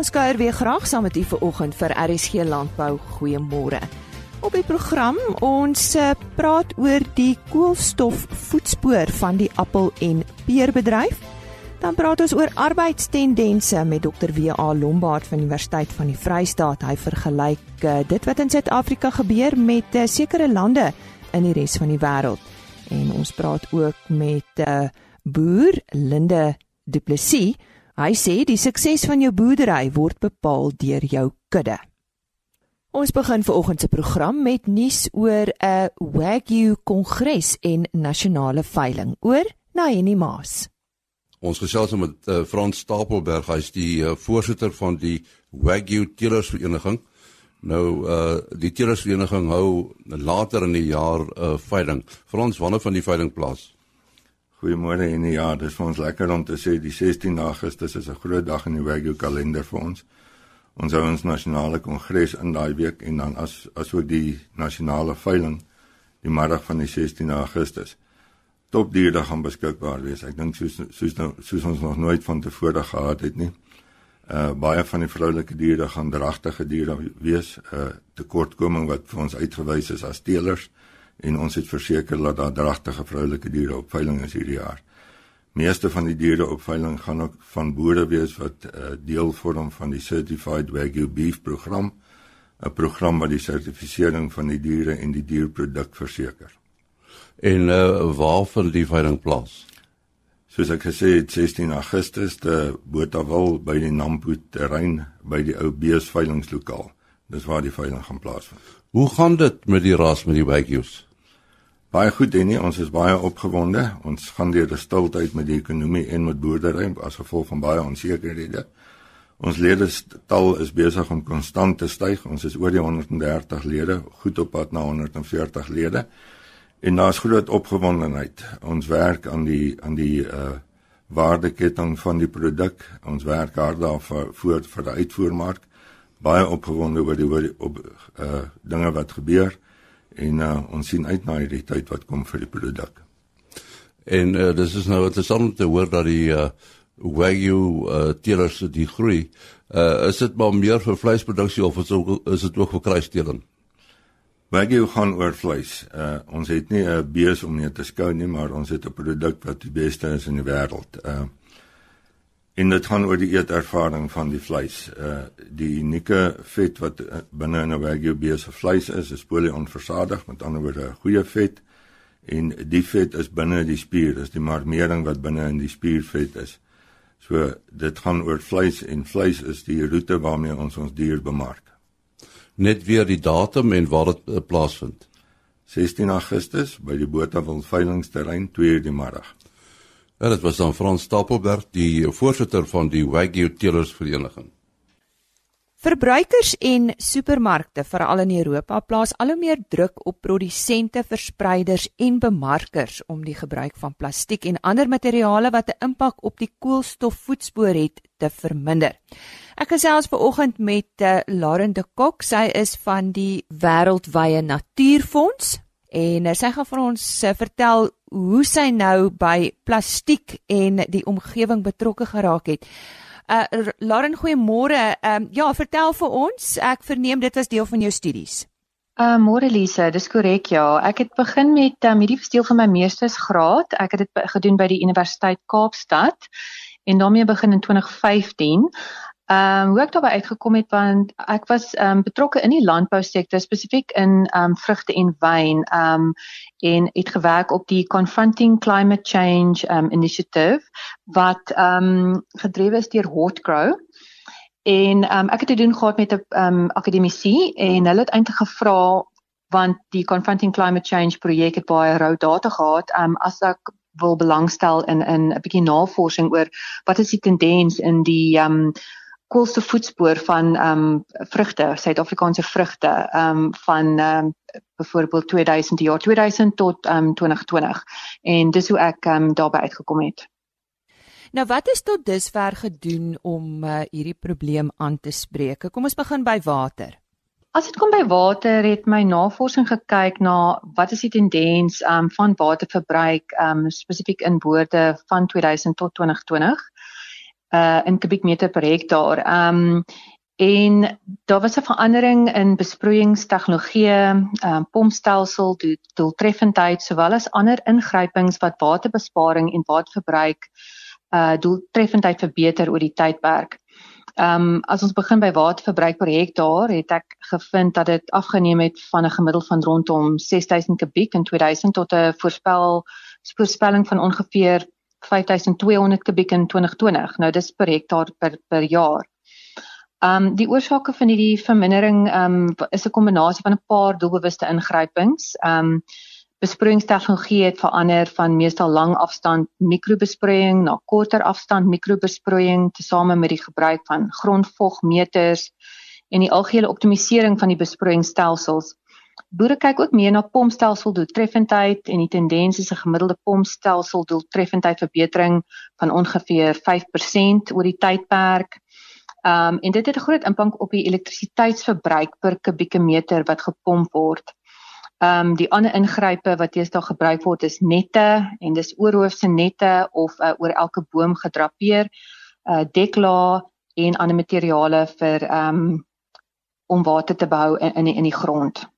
Ons kuier weer graag saam met u vanoggend vir RSG Landbou. Goeiemôre. Op die program ons eh, praat oor die koolstofvoetspoor van die appel- en peerbedryf. Dan praat ons oor arbeidstendense met Dr. W.A. Lombard van Universiteit van die Vrystaat. Hy vergelyk uh, dit wat in Suid-Afrika gebeur met uh, sekere lande in die res van die wêreld. En ons praat ook met 'n uh, boer, Linde Du Plessis. Hy sê die sukses van jou boerdery word bepaal deur jou kudde. Ons begin vanoggend se program met nuus oor 'n Wagyu Kongres en nasionale veiling oor Naini Maas. Ons gesels met uh, Frans Stapelberg, hy's die uh, voorsitter van die Wagyu Teelersvereniging. Nou uh die Teelersvereniging hou later in die jaar 'n uh, veiling. Frans, wanneer van die veiling plaas? Goeiemôre en ja, dis vir ons lekker om te sê die 16 Augustus is 'n groot dag in die Wagyu kalender vir ons. Ons hou ons nasionale kongres in daai week en dan as asook die nasionale veiling die middag van die 16 Augustus. Topdiere gaan beskikbaar wees. Ek dink soos soos nou soos ons nog nooit van tevore gehad het nie. Uh baie van die vroulike diere gaan dragtige diere wees. uh, tekortkoming wat vir ons uitgewys is as teelers en ons het verseker dat daar dragtige vroulike diere op veiling is hierdie jaar. Meeste van die diere op veiling gaan ook van boere wees wat uh, deel vorm van die Certified Wagyu Beef program, 'n program wat die sertifisering van die diere en die dierproduk verseker. En uh, waar vind die veiling plaas? Soos ek gesê het 16 Augustus te Botawil by die Nampo terrein by die ou beesveilingslokaal. Dis waar die veiling gaan plaasvind. Hoe gaan dit met die ras met die Wagyus? Baie goed Denny, ons is baie opgewonde. Ons gaan deur 'n stiltyd met die ekonomie en met boerdery as gevolg van baie onsekerhede. Ons ledetal is besig om konstant te styg. Ons is oor die 130 lede, goed op pad na 140 lede. En daar's groot opgewondenheid. Ons werk aan die aan die uh waardeketting van die produk. Ons werk hard daarvoor vir vir die uitvoermark. Baie opgewonde oor die oor die op uh dinge wat gebeur en uh, ons sien uit na die tyd wat kom vir die produk. En uh, dis is nou interessant om te hoor dat die uh, Wagyu uh, teelers die groei. Uh, is dit maar meer vir vleisproduksie of is, ook, is dit ook vir kruisteeling? Wagyu gaan oor vleis. Uh, ons het nie 'n bees om net te skou nie, maar ons het 'n produk wat die beste is in die wêreld. Uh, en dit gaan oor die eetervaring van die vleis. Uh die unieke vet wat uh, binne in 'n wagyu bees se vleis is, is polionversadig, met ander woorde goeie vet. En die vet is binne die spier, dis die marmering wat binne in die spiervet is. So dit gaan oor vleis en vleis is die roete waarmee ons ons dier bemark. Net weer die datum en waar dit uh, plaasvind. 16 Augustus by die Botawil veilingsterrein 2:00 die middag. Ja, dit was dan Frans Stapelberg, die voorsitter van die Wagyu Teelers Vereniging. Verbruikers en supermarkte, veral in Europa, plaas al hoe meer druk op produsente, verspreiders en bemarkers om die gebruik van plastiek en ander materiale wat 'n impak op die koolstofvoetspoor het, te verminder. Ek gesels ver oggend met uh, Lauren de Kok. Sy is van die Wêreldwye Natuurfonds en uh, sy gaan vir ons uh, vertel hoe sy nou by plastiek en die omgewing betrokke geraak het. Uh Lauren, goeiemôre. Ehm um, ja, vertel vir ons. Ek verneem dit was deel van jou studies. Uh môre Lise, dis korrek ja. Ek het begin met um, hierdie deel van my meestersgraad. Ek het dit gedoen by die Universiteit Kaapstad en daarmee begin in 2015. Ehm um, hoe ek daarbey uitgekom het want ek was ehm um, betrokke in die landbousektor spesifiek in ehm um, vrugte en wyn ehm um, en het gewerk op die Confronting Climate Change um, initiative wat um, gedrewe is deur Hotgrow. En um, ek het te doen gehad met 'n um, akademisie en hulle het eintlik gevra want die Confronting Climate Change projek het baie rou data gehad um, as ek wil belangstel in in 'n bietjie navorsing oor wat is die tendens in die ehm um, koolstofvoetspoor van ehm um, vrugte, Suid-Afrikaanse vrugte, ehm um, van ehm um, byvoorbeeld 2000 die jaar 2000 tot ehm um, 2020. En dis hoe ek ehm um, daarbey uitgekom het. Nou wat is tot dusver gedoen om uh, hierdie probleem aan te spreek? Kom ons begin by water. As dit kom by water, het my navorsing gekyk na wat is die tendens um, van waterverbruik um, spesifiek in boorde van 2000 tot 2020. Uh in kubiekmeter per hektaar. Um en daar was 'n verandering in besproeiingstegnologie, um pompstelsel, doeltreffendheid sowel as ander ingrypings wat waterbesparing en waterverbruik uh doeltreffendheid verbeter oor die tydperk. Um as ons begin by waterverbruik per hektaar, het ek gevind dat dit afgeneem het van 'n gemiddeld van rondom 6000 kubiek in 2000 tot 'n voorspel voorspelling van ongeveer 5200 kubiek in 2020. Nou dis per hektaar per per jaar. Um die oorsake van hierdie vermindering um is 'n kombinasie van 'n paar doelbewuste ingrypings. Um besproeiingstegnologie het verander van meestal lang afstand mikrobesproeiing na korter afstand mikrobesproeiing tesame met die gebruik van grondvogmeters en die algehele optimalisering van die besproeiingsstelsels. Boere kyk ook meer na pompstelsel doeltreffendheid en die tendens is 'n gemiddelde pompstelsel doeltreffendheid verbetering van ongeveer 5% oor die tydperk. Um en dit het 'n groot impak op die elektrisiteitsverbruik per kubieke meter wat gepomp word. Um die ander ingrype wat teesdae gebruik word is nette en dis oorhoofse nette of uh, oor elke boom gedrapeer, uh dekla en ander materiale vir um om water te behou in in die, in die grond.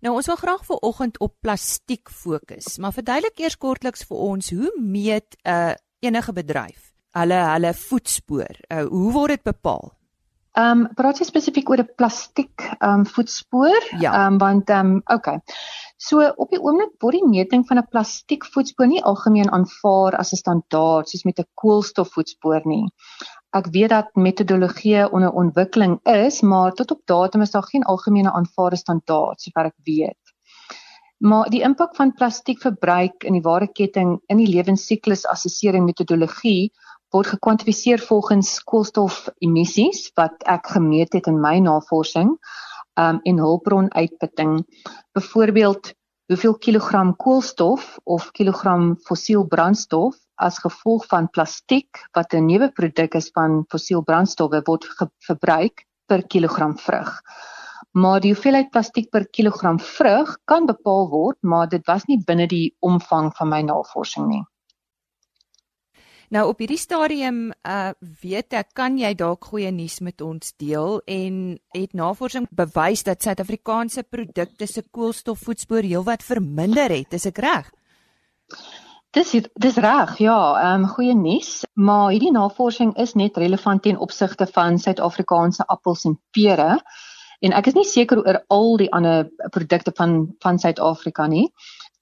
Nou ons wil graag vir oggend op plastiek fokus, maar verduidelik eers kortliks vir ons hoe meet 'n uh, enige bedryf hulle hulle voetspoor. Uh, hoe word dit bepaal? Ehm um, praat jy spesifiek oor 'n plastiek ehm um, voetspoor? Ja. Ehm um, want ehm um, okay. So op die oomblik word die meting van 'n plastiek voetspoor nie algemeen aanvaar as 'n standaard soos met 'n koolstof voetspoor nie. Ek weet dat metodologie onder ontwikkeling is, maar tot op datum is daar geen algemene aanvaarde standaard sover ek weet. Maar die impak van plastiekverbruik in die waardeketting in die lewensiklus assessering metodologie word gekwantifiseer volgens koolstofemissies wat ek gemeet het in my navorsing um, en hulpbronuitputting. Byvoorbeeld hoeveel kilogram koolstof of kilogram fossiel brandstof as gevolg van plastiek wat 'n nuwe produk is van fossiel brandstowwe word verbruik per kilogram vrug. Maar die hoeveelheid plastiek per kilogram vrug kan bepaal word, maar dit was nie binne die omvang van my navorsing nie. Nou op hierdie stadium uh weet ek kan jy dalk goeie nuus met ons deel en het navorsing bewys dat Suid-Afrikaanse produkte se koolstofvoetspoor heelwat verminder het, is ek reg? Dis dis reg, ja, ehm um, goeie nuus, maar hierdie navorsing is net relevant ten opsigte van Suid-Afrikaanse appels en pere. En ek is nie seker oor al die ander produkte van van Suid-Afrika nie.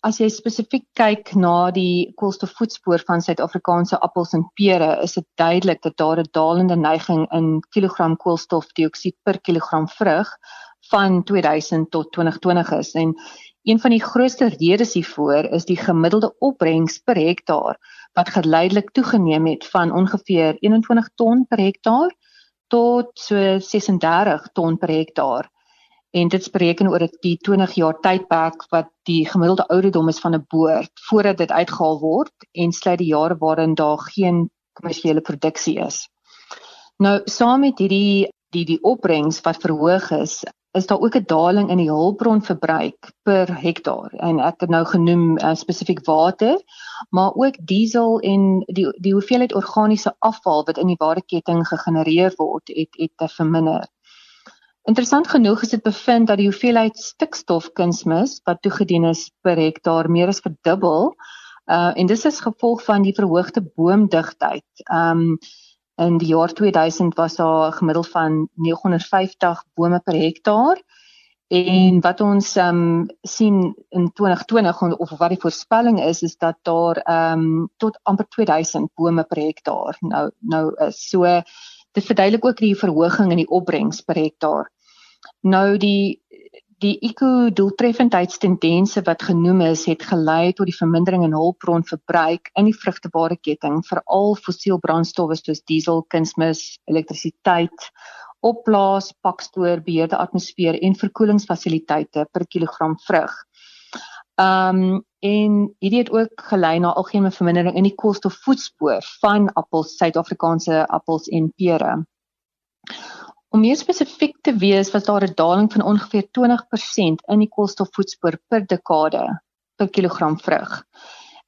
As jy spesifiek kyk na die koolstofvoetspoor van Suid-Afrikaanse appels en pere, is dit duidelik dat daar 'n dalende neiging in kilogram koolstofdioksied per kilogram vrug van 2000 tot 2020 is en Een van die grootste redes hiervoor is die gemiddelde opbrengs per hektaar wat geleidelik toegeneem het van ongeveer 21 ton per hektaar tot so 36 ton per hektaar. En dit bereken oor die 20 jaar tydperk wat die gemiddelde ouderdom is van 'n boer voordat dit uitgehaal word en sluit die jare waarin daar geen kommersiële produksie is. Nou saam met hierdie die die opbrengs wat verhoog is, is daar ook 'n daling in die hulpbronverbruik per hektaar en ek het nou genoem uh, spesifiek water maar ook diesel en die die hoeveelheid organiese afval wat in die waardeketting gegenereer word het het verminder. Interessant genoeg is dit bevind dat die hoeveelheid stikstofkunsmis wat toegedien is per hektaar meer as verdubbel uh en dis is gevolg van die verhoogde boomdigtheid. Um In die jaar 2000 was daar 'n gemiddeld van 950 bome per hektaar. En wat ons ehm um, sien in 2020 of wat die voorspelling is is dat daar ehm um, tot amper 2000 bome per hektaar nou nou is. So dit verduidelik ook die verhoging in die opbrengs per hektaar. Nou die die eko-doeltreffendheidstendense wat genoem is, het gelei tot die vermindering in hulpbronverbruik in die vrugtebare ketting, veral fossiel brandstowwe soos diesel, kunsmis, elektrisiteit, opblaas, pakstoor, beheerde atmosfeer en verkoelingsfasiliteite per kilogram vrug. Um en hierdie het ook gelei na algemene vermindering in die koolstofvoetspoor van appels, Suid-Afrikaanse appels en pere. Om meer spesifiek te wees, was daar 'n daling van ongeveer 20% in die koolstofvoetspoor per dekade per kilogram vrug.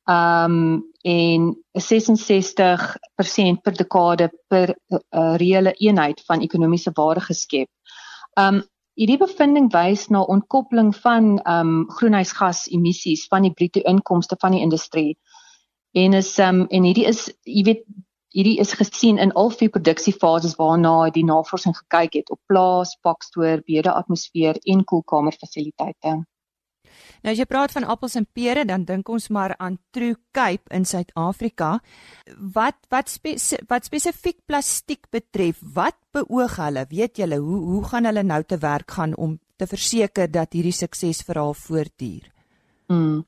Um en 66% per dekade per uh, reële eenheid van ekonomiese waarde geskep. Um hierdie bevinding wys na ontkoppeling van um groenhuisgas emissies van die bruto inkomste van die industrie. En is um en hierdie is jy weet hierdie is gesien in al vier produksiefases waarna die navorsing gekyk het op plaas, pakstoor, beede atmosfeer en koelkamerfasiliteite. Nou as jy praat van appels en pere, dan dink ons maar aan True Cape in Suid-Afrika. Wat wat spe, wat spesifiek plastiek betref, wat beoog hulle? Weet julle hoe hoe gaan hulle nou te werk gaan om te verseker dat hierdie suksesverhaal voortduur? Mm.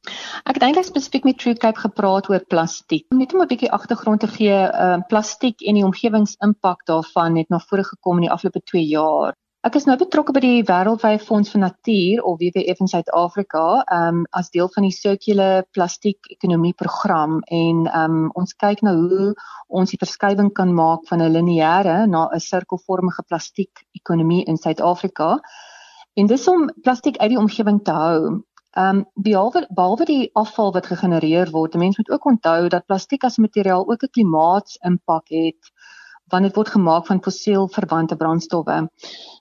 Ek dink ek spesifiek met True Cape gepraat oor plastiek. Net om 'n bietjie agtergrond te gee, uh, plastiek en die omgewingsimpak daarvan het na vore gekom in die afgelope 2 jaar. Ek is nou betrokke by die Wêreldwye Fonds vir Natuur of WWF in Suid-Afrika, um as deel van die sirkulêre plastiek ekonomie program en um ons kyk na hoe ons die verskywing kan maak van 'n lineêre na 'n sirkelvormige plastiek ekonomie in Suid-Afrika. En dis om plastiek uit die omgewing te hou. Um behalwe behalwe die afval wat gegenereer word, mense moet ook onthou dat plastiek as materiaal ook 'n klimaatsimpak het want dit word gemaak van fossiel verwante brandstowwe.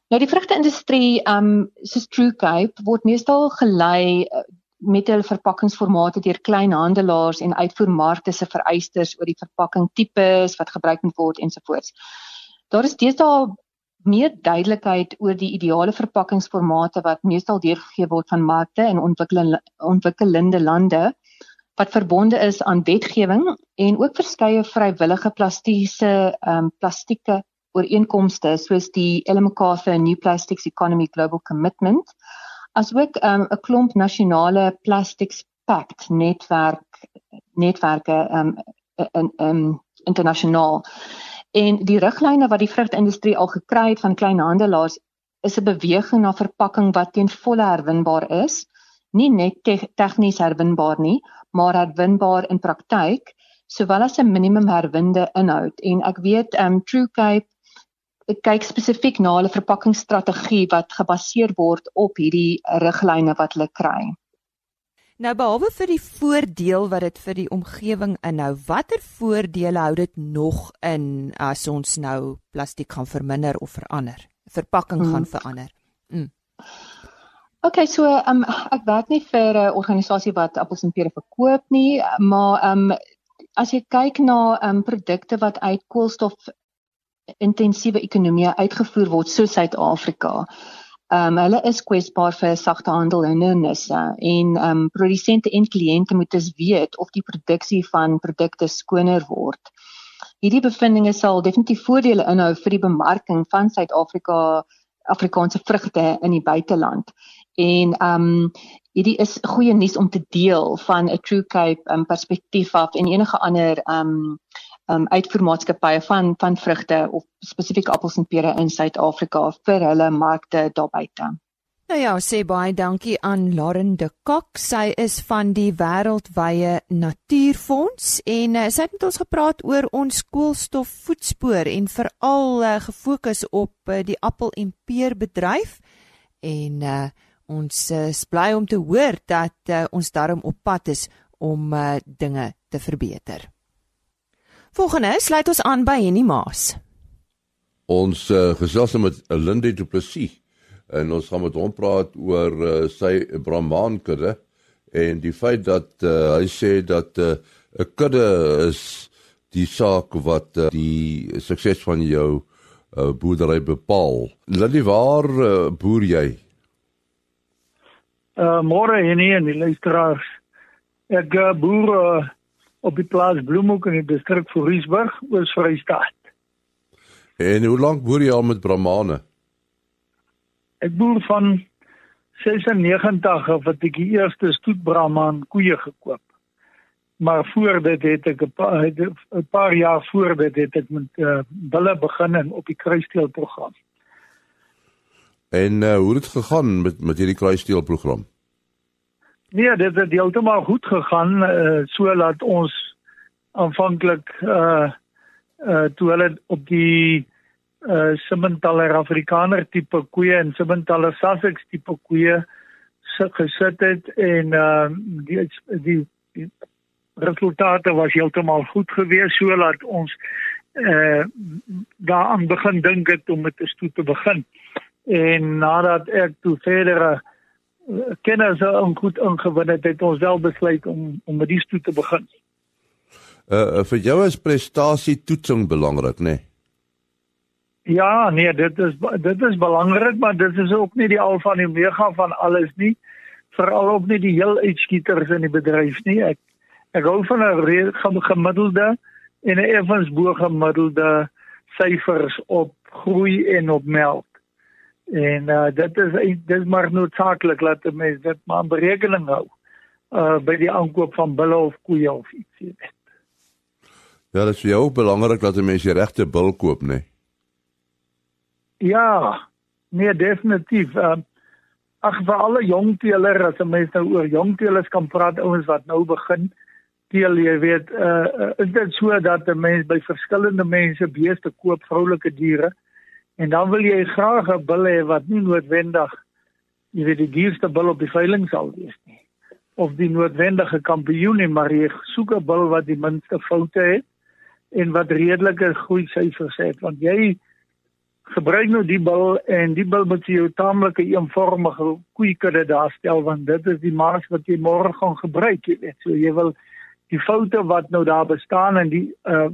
Nou die vrugte-industrie, um soos True Cape word meestal gelei uh, met hulle verpakkingsformate deur kleinhandelaars en uitvoermarkte se vereistes oor die verpakkingtipes wat gebruik moet word ensovoorts. Daar is deesdae meer duidelikheid oor die ideale verpakkingsformate wat meestal deurgegee word van markte in ontwikkelende ontwikkelende lande wat verbonde is aan wetgewing en ook verskeie vrywillige plastiese um plastieke ooreenkomste soos die Ellen MacArthur New Plastics Economy Global Commitment asook um, 'n um, klomp nasionale plastics pact netwerk netwerke um, in um, internasionaal en die riglyne wat die vrugtindustrie al gekry het van kleinhandelaars is 'n beweging na verpakking wat teen volle herwinbaar is nie net te tegnies herwinbaar nie maar herwinbaar in praktyk sowel as 'n minimum herwinde inhoud en ek weet um True Cape ek kyk spesifiek na hulle verpakkingsstrategie wat gebaseer word op hierdie riglyne wat hulle kry. Nou behalwe vir die voordeel wat dit vir die omgewing inhou, watter voordele hou dit nog in as ons nou plastiek gaan verminder of verander? Verpakking gaan verander. Mm. OK, so um, ek werk nie vir 'n organisasie wat appels en pere verkoop nie, maar um as jy kyk na um produkte wat uit koolstof intensiewe ekonomieë uitgevoer word so Suid-Afrika. Ehm um, hulle is kwesbaar vir sagte handel hindernisse en ehm um, produsente en kliënte moet dus weet of die produksie van produkte skoner word. Hierdie bevindinge sal definitief voordele inhou vir die bemarking van Suid-Afrika Afrikaanse vrugte in die buiteland. En ehm um, hierdie is goeie nuus om te deel van 'n True Cape um, perspektief af en enige ander ehm um, um, uitvoermaatskappye van van vrugte of spesifiek appels en pere in Suid-Afrika vir hulle markte daar buite. Nou ja, sê baie dankie aan Lauren de Kok. Sy is van die Wêreldwye Natuurfonds en uh, sy het met ons gepraat oor ons koolstofvoetspoor en veral uh, gefokus op uh, die appel en peer bedryf. En uh, ons is bly om te hoor dat uh, ons daarom op pad is om uh, dinge te verbeter. Volgende sluit ons aan by Henny Maas. Ons uh, gesels nou met Lindy Du Plessis en ons gaan met hom praat oor uh, sy Brahman kudde en die feit dat uh, hy sê dat 'n uh, kudde is die saak wat uh, die sukses van jou uh, boerdery bepaal. Lindy, waar uh, boer jy? Uh môre Henny en die luisteraars. Ek uh, boer uh, op die plaas Bloemhoek in die distrik Voriesburg, Oos-Vrystaat. En hoe lank boer jy al met Brahmane? Ek boer van 96 af wat ek die eerste stoet Brahman koeie gekoop. Maar voor dit het ek 'n paar, paar jaar voor dit het ek met uh, bulle begin in op die kruisteel program. En uh, hoe het dit gegaan met met hierdie kruisteel program? Nee, dit het heeltemal goed gegaan uh, so dat ons aanvanklik uh uh toe hulle op die uh Simmentaler Afrikaner tipe koeie en Simmentaler Sussex tipe koeie sit gesit het en uh die die, die resultate was heeltemal goed geweest sodat ons eh uh, daaraan begin dink het om met 'n stoet te begin. En nadat ek toe verdere uh, kennis en goed ingewin het, het ons wel besluit om om met die stoet te begin. Uh vir jou is prestasie toetsing belangrik, né? Nee? Ja, nee, dit is dit is belangrik, maar dit is ook nie die alfa en omega van alles nie. Veral ook nie die heel uitskieters in die bedryf nie. Ek ek hou van 'n gemiddelde en 'n effens bo gemiddelde syfers op groei en op melk. En uh, dit is dit is maar noodsaaklik dat mense dit maar in berekening hou uh by die aankoop van bulle of koeie of iets jy weet. Ja, dit is vir jou ook belangrik dat 'n mens die regte bil koop, né? Nee? Ja, nee definitief. Um, ag vir alle jong teelers as 'n mens nou oor jong teelers kan praat, ouens wat nou begin teel, jy weet, uh, is dit so dat 'n mens by verskillende mense beeste koop, vroulike diere, en dan wil jy graag 'n bil hê wat nie noodwendig jy weet die duurste bil op die veiling sal wees nie. Of die noodwendige kampioen nie, maar jy soek 'n bil wat die minste foute het en wat redelike groei syfers het. Want jy gebruik nou die bil en die bil moet 'n taamlike eenvormige koeikudde daar stel want dit is die maas wat jy môre gaan gebruik jy weet. So jy wil die foute wat nou daar bestaan en die uh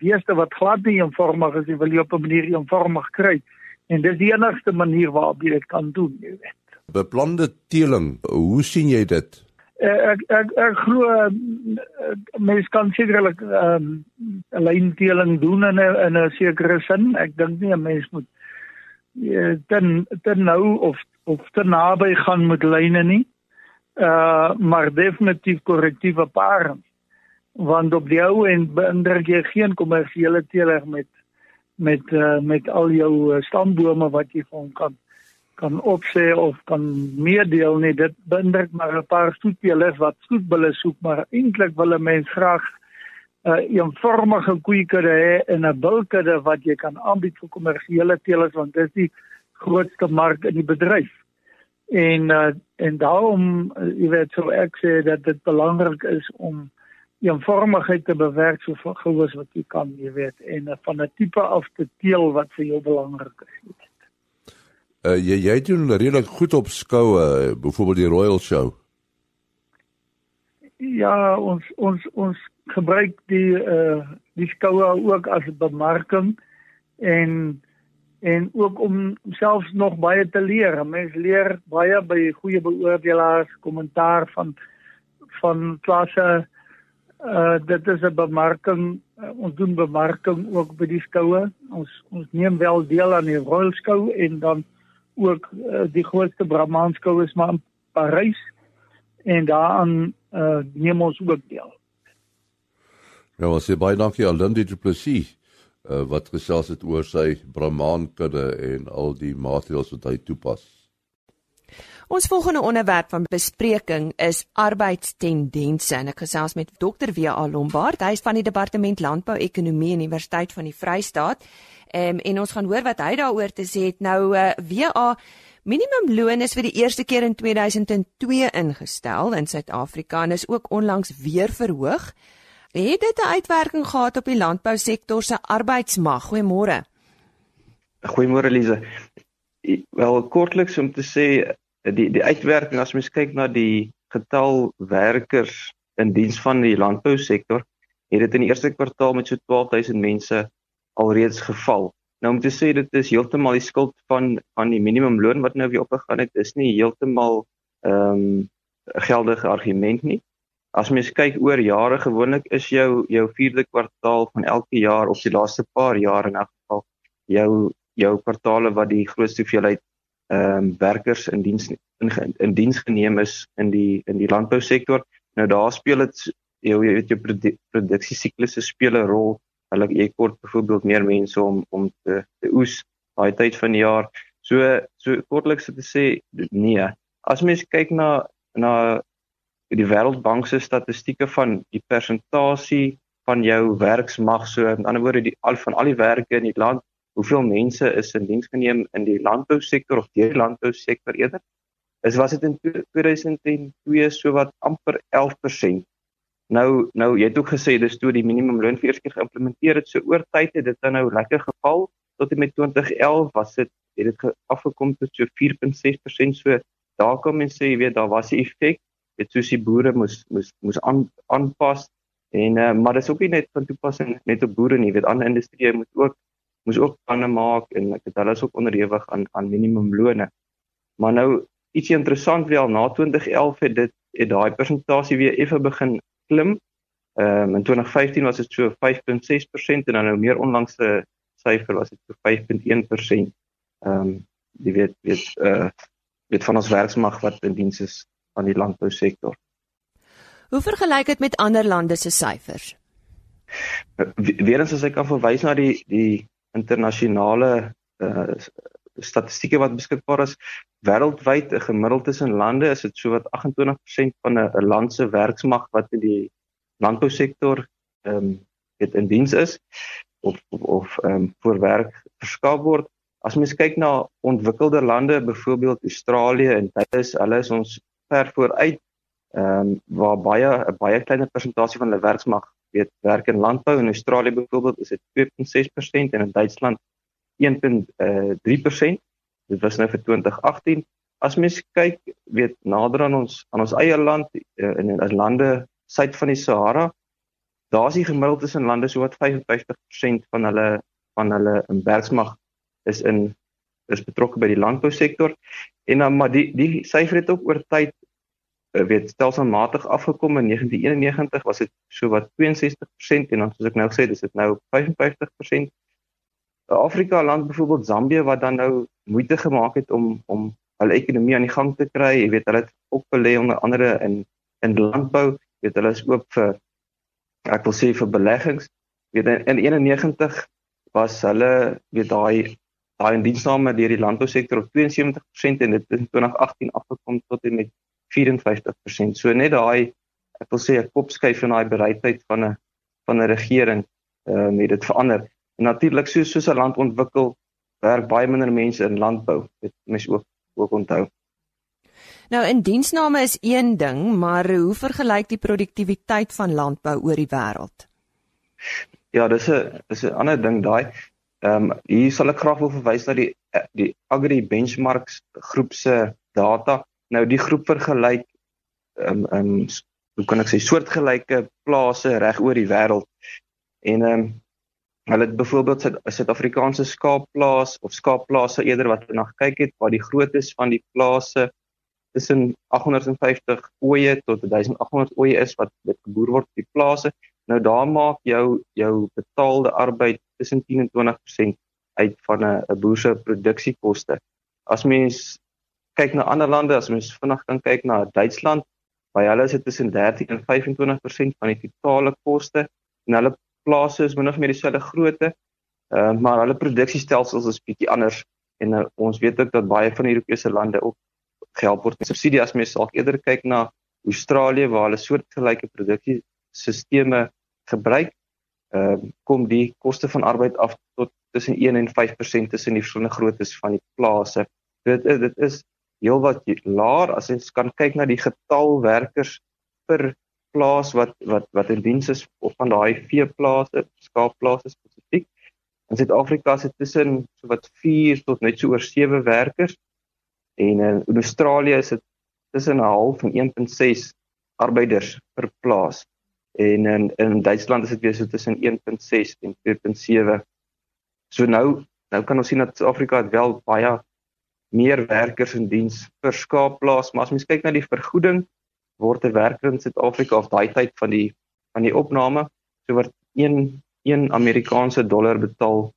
beeste wat glad nie eenvormig is jy wil jy op 'n manier eenvormig kry en dis die enigste manier waarop jy dit kan doen jy weet beplande teeling hoe sien jy dit Eh, ek ek ek glo eh, mens kan sekerlik ehm um, 'n lynteeling doen in 'n in 'n sekere sin. Ek dink nie 'n mens moet dan eh, dan nou of of te naby gaan met lyne nie. Uh maar definitief korrektiewe pare. Want op die ou en beïndruk jy geen kommersiële teeler met met uh, met al jou stambome wat jy van kan kan opsê of kan meedeel nie dit bindrik maar 'n paar stoetpelers wat stoetbulle soek maar eintlik wil 'n mens graag 'n uh, eenvormige koeikudde hê en 'n bulkudde wat jy kan aanbied vir kommersiële teelers want dit is die grootste mark in die bedryf. En uh, en daarom uh, jy weet so ek sê dat dit belangrik is om eenvormigheid te bewerk so gou as wat jy kan, jy weet, en uh, van 'n tipe af te teel wat vir jou belangrik is. Uh, jy jy doen redelik goed op skoue, uh, byvoorbeeld die Royal Show. Ja, ons ons ons gebruik die uh die skoue ook as bemarking en en ook om selfs nog baie te leer. Mense leer baie by goeie beoordelaars, kommentaar van van klasse. Uh dit is 'n bemarking. Uh, ons doen bemarking ook by die skoue. Ons ons neem wel deel aan die Royal Show en dan ook uh, die grootste Brahmanskou is maar in Parys en daaraan uh, neem ons ook deel. Ja, ons sê baie dankie aan Lindy Du Plessis uh, wat gesels het oor sy Brahmankudde en al die maatreëls wat hy toepas. Ons volgende onderwerp van bespreking is arbeidstendense en ek gesels met Dr. W.A. Lombard. Hy is van die Departement Landbou-ekonomie Universiteit van die Vrystaat Um, en ons gaan hoor wat hy daaroor te sê het. Nou uh, eh, WA minimumloon is vir die eerste keer in 2002 ingestel in Suid-Afrika en is ook onlangs weer verhoog. Het dit 'n uitwerking gehad op die landbousektor se arbeidsmag? Goeiemôre. Goeiemôre Lize. Wel kortliks om te sê die die uitwerking as mens kyk na die getal werkers in diens van die landbousektor, het dit in die eerste kwartaal met so 12000 mense alreeds geval. Nou om te sê dit is heeltemal die skuld van van die minimumloon wat nou weer opgegaan het, is nie heeltemal ehm um, geldige argument nie. As mens kyk oor jare gewoonlik is jou jou vierde kwartaal van elke jaar of die laaste paar jaar in elk geval jou jou kwartaale wat die grootste hoeveelheid ehm um, werkers in diens in, in diens geneem is in die in die landbousektor. Nou daar speel dit jou jy weet jou produksie siklusse speel 'n rol hulle jy kort byvoorbeeld meer mense om om te te oes daai tyd van die jaar. So so kortliks te sê nee. As mens kyk na na die Wêreldbank se statistieke van die persentasie van jou werksmag so met ander woorde die al van al die werke in die land, hoeveel mense is in diens geneem in die landbousektor of deur die landbousektor eerder? Is was dit in 2002 so wat amper 11% Nou nou jy het ook gesê dis toe die minimumloon vir eers keer geïmplementeer het, so oor tyd het dit nou lekker geval. Tot en met 2011 was dit het dit afgekom tot so 4.6% so daar kom mense sê jy weet daar was 'n effek dit soos die boere moes moes moes aan, aanpas. En uh, maar dis ook nie net van toepassing net op boere nie weet ander industrieë moet ook moes ook planne maak en ek het hulle is ook onderhewig aan aan minimumlone maar nou ietsie interessant wel na 2011 het dit het daai persentasie weer effe begin klim ehm um, in 2015 was dit so 5.6% en dan nou meer onlangse syfer was dit so 5.1%. Ehm um, jy weet weet uh weet van ons werksmag wat in diens is van die landbousektor. Hoe vergelyk dit met ander lande se syfers? Weerens as ek kan verwys na die die internasionale uh statistieke wat beskikbaar is wêreldwyd 'n gemiddeld tussen lande is dit so wat 28% van 'n land se werksmag wat in die landbousektor ehm um, het in diens is of of, ehm um, vir werk verskaf word. As mens kyk na ontwikkelde lande, byvoorbeeld Australië en Duitsland, hulle is ons ver vooruit. Ehm um, waar baie 'n baie kleiner persentasie van hulle werksmag weet werk in landbou in Australië byvoorbeeld is dit 2.6% en in Duitsland 1.3%. Dit was nou vir 2018. As mens kyk, weet nader aan ons aan ons eie land uh, in in lande suid van die Sahara, daar is die gemiddeld tussen lande so wat 55% van hulle van hulle in bergsmag is in is betrokke by die landbousektor en dan maar die die syfer het ook oor tyd eh, weet stelselmatig afgekom in 1991 was dit so wat 62% en dan soos ek nou gesê dis dit nou 55% Afrika land byvoorbeeld Zambië wat dan nou moeite gemaak het om om hulle ekonomie aan die gang te kry jy weet hulle het ook belê onder andere in in landbou weet hulle is oop vir ek wil sê vir beleggings. Weet in 91 was hulle weet daai daai indiensname deur die landbousektor op 72% en dit in 2018 afgekom tot en met 54%. So net daai ek wil sê 'n kopskuif in daai bereidheid van 'n van 'n regering ehm uh, het dit verander. En natuurlik so soos 'n land ontwikkel, werk baie minder mense in landbou. Dit mens ook ook onthou. Nou in diensname is een ding, maar hoe vergelyk die produktiwiteit van landbou oor die wêreld? Ja, dis 'n dis 'n ander ding daai. Ehm um, hier sal ek graag wil verwys na die die Agri Benchmarks groep se data. Nou die groep vergelyk ehm um, ehm um, hoe kan ek sê soortgelyke plase reg oor die wêreld. En ehm um, hulle het byvoorbeeld Suid-Afrikaanse skaapplaas of skaapplase eerder wat hulle na gekyk het waar die groottes van die plase tussen 850 ooe tot 1800 ooe is wat met geboer word op die plase. Nou daar maak jou jou betaalde arbeid tussen 10 en 20% uit van 'n boer se produksiekoste. As mens kyk na ander lande, as mens vinnig kan kyk na Duitsland, by hulle is dit tussen 13 en 25% van die totale koste en hulle plase is min of meer dieselfde grootte. Uh, maar hulle produksiestelsels is bietjie anders en uh, ons weet ook dat baie van die Europese lande ook gehelp word met subsidie as mens dalk eerder kyk na Australië waar hulle soortgelyke produksiesisteme gebruik, uh, kom die koste van arbeid af tot tussen 1 en 5% tussen die verskillende groottes van die plase. Dit dit is heelwat laer as ons kan kyk na die getal werkers per plaas wat wat wat in diens is of van daai veeplase, skaapplase spesifiek. In Suid-Afrika is dit tussen so wat 4 tot net so oor 7 werkers En in, Australië is dit tussen 'n half en 1.6 arbeiders per plaas. En in in Duitsland is dit weer so tussen 1.6 en 2.7. So nou nou kan ons sien dat Suid-Afrika wel baie meer werkers in diens per skaapplaas, maar as mens kyk na die vergoeding word 'n werker in Suid-Afrika of daai tyd van die van die opname so word 1 1 Amerikaanse dollar betaal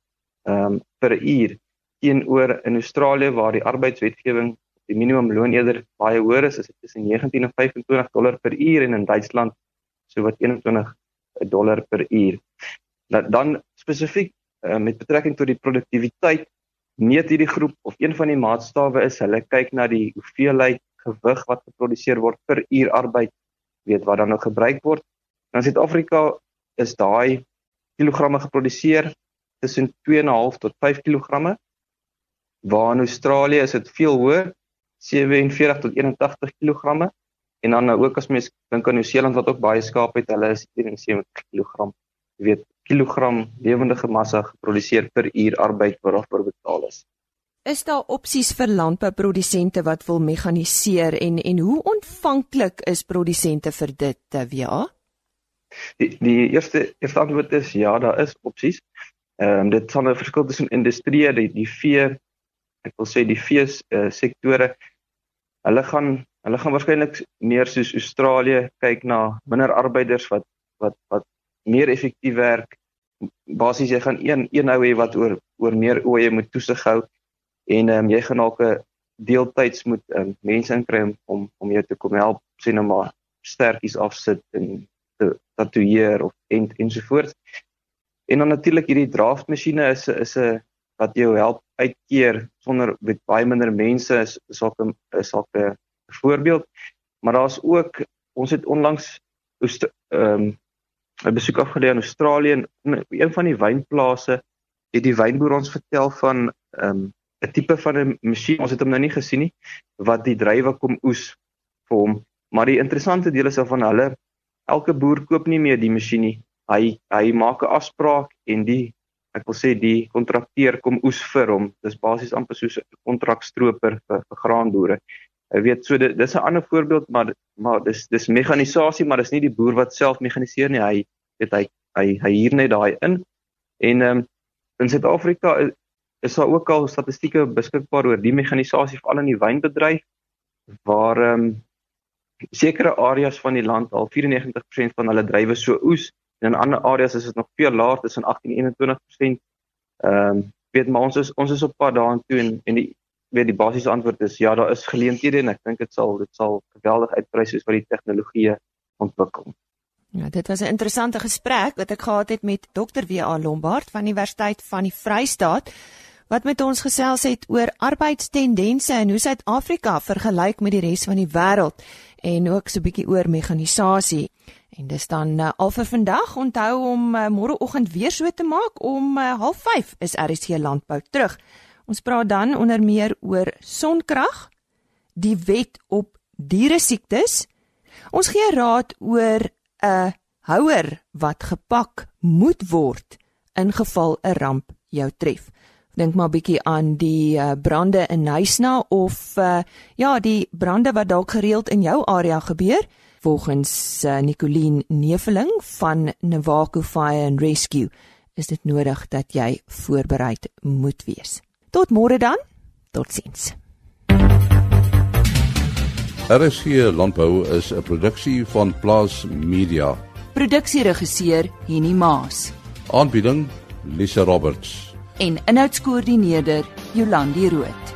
ehm um, per uur teenoor in Australië waar die arbeidswetgewing die minimumloon eerder baie hoër is, is dit tussen 19 en 25 dollar per uur en in Duitsland so wat 21 dollar per uur. Nou dan spesifiek uh, met betrekking tot die produktiwiteit meet hierdie groep of een van die maatstawwe is hulle kyk na die hoeveelheid gewig wat geproduseer word per uur arbeid weet wat dan nou gebruik word. In Suid-Afrika is daai kilogramme geproduseer tussen 2.5 tot 5 kilogramme waar in Australië is dit veel hoër 47 tot 81 kg En dan nou ook as mens dink aan Nieu-Seeland wat ook baie skaap het, hulle is 71 kg. Jy weet, kilogram lewendige massa geproduseer per uur arbeid waarvoor betaal is. Is daar opsies vir landbouprodusente wat wil mekaniseer en en hoe ontvanklik is produsente vir dit, WA? Die die eerste eerste antwoord is ja, daar is opsies. Ehm um, dit sal 'n nou verskil tussen industrie, die die vee, ek wil sê die vee uh, sektore. Hulle gaan hulle gaan waarskynlik meer soos Australië kyk na minder arbeiders wat wat wat meer effektief werk. Basies jy gaan een een ou hê wat oor oor meer oeye moet toesig hou en ehm um, jy gaan dalk 'n deeltyds moet um, mense inkry om, om om jou te kom help sien nou maar sterkies afsit en te tatoeëer of en ensovoorts. En dan natuurlik hierdie draftmasjiene is is 'n wat jou help uitkeer sonder met baie minder mense is sulke is sulke 'n voorbeeld. Maar daar's ook ons het onlangs ehm um, 'n besoek afgelê aan Australië en een van die wynplase het die wynboer ons vertel van ehm um, 'n tipe van 'n masjien ons het hom nou nie gesien nie wat die druiwe kom oes vir hom. Maar die interessante deel is van hulle elke boer koop nie meer die masjien nie. Hy hy maak 'n afspraak en die ek wil sê die kontrakteur kom oes vir hom. Dis basies amper soos 'n kontrakstroper vir, vir graanboere Jy weet so dit dis 'n ander voorbeeld maar maar dis dis mekanisasie maar dis nie die boer wat self mekaniseer nie hy weet hy hy hy hier net daai in en ehm um, in Suid-Afrika is, is daar ook al statistieke beskikbaar oor die mekanisasie veral in die wynbedryf waar ehm um, sekere areas van die land al 94% van hulle drywe so oes en in ander areas is dit nog veel laer tussen 18 en 21%. Ehm um, weet maar ons is ons is op pad daartoe en en die weet die basiese antwoord is ja, daar is geleenthede en ek dink dit sal dit sal geweldig uitbrei soos wat die tegnologie ontwikkel. Ja, dit was 'n interessante gesprek wat ek gehad het met Dr. W.A. Lombard van die Universiteit van die Vrystaat wat met ons gesels het oor arbeidstendense en hoe Suid-Afrika vergelyk met die res van die wêreld en ook so 'n bietjie oor mekanisasie. En dis dan uh, al vir vandag. Onthou om uh, môreoggend weer so te maak om uh, 05:30 is RC Landbou terug. Ons praat dan onder meer oor sonkrag, die wet op diere siektes. Ons gee raad oor 'n houer wat gepak moet word in geval 'n ramp jou tref. Dink maar bietjie aan die uh, brande in Nysna of uh, ja, die brande wat dalk gereeld in jou area gebeur. Volgens uh, Nicoline Neveling van Navaco Fire and Rescue is dit nodig dat jy voorbereid moet wees. Tot môre dan. Totsiens. RSG Landbou is 'n produksie van Plaas Media. Produksieregisseur Henny Maas. Aanbieding Lisa Roberts. En inhoudskoördineerder Jolandi Root.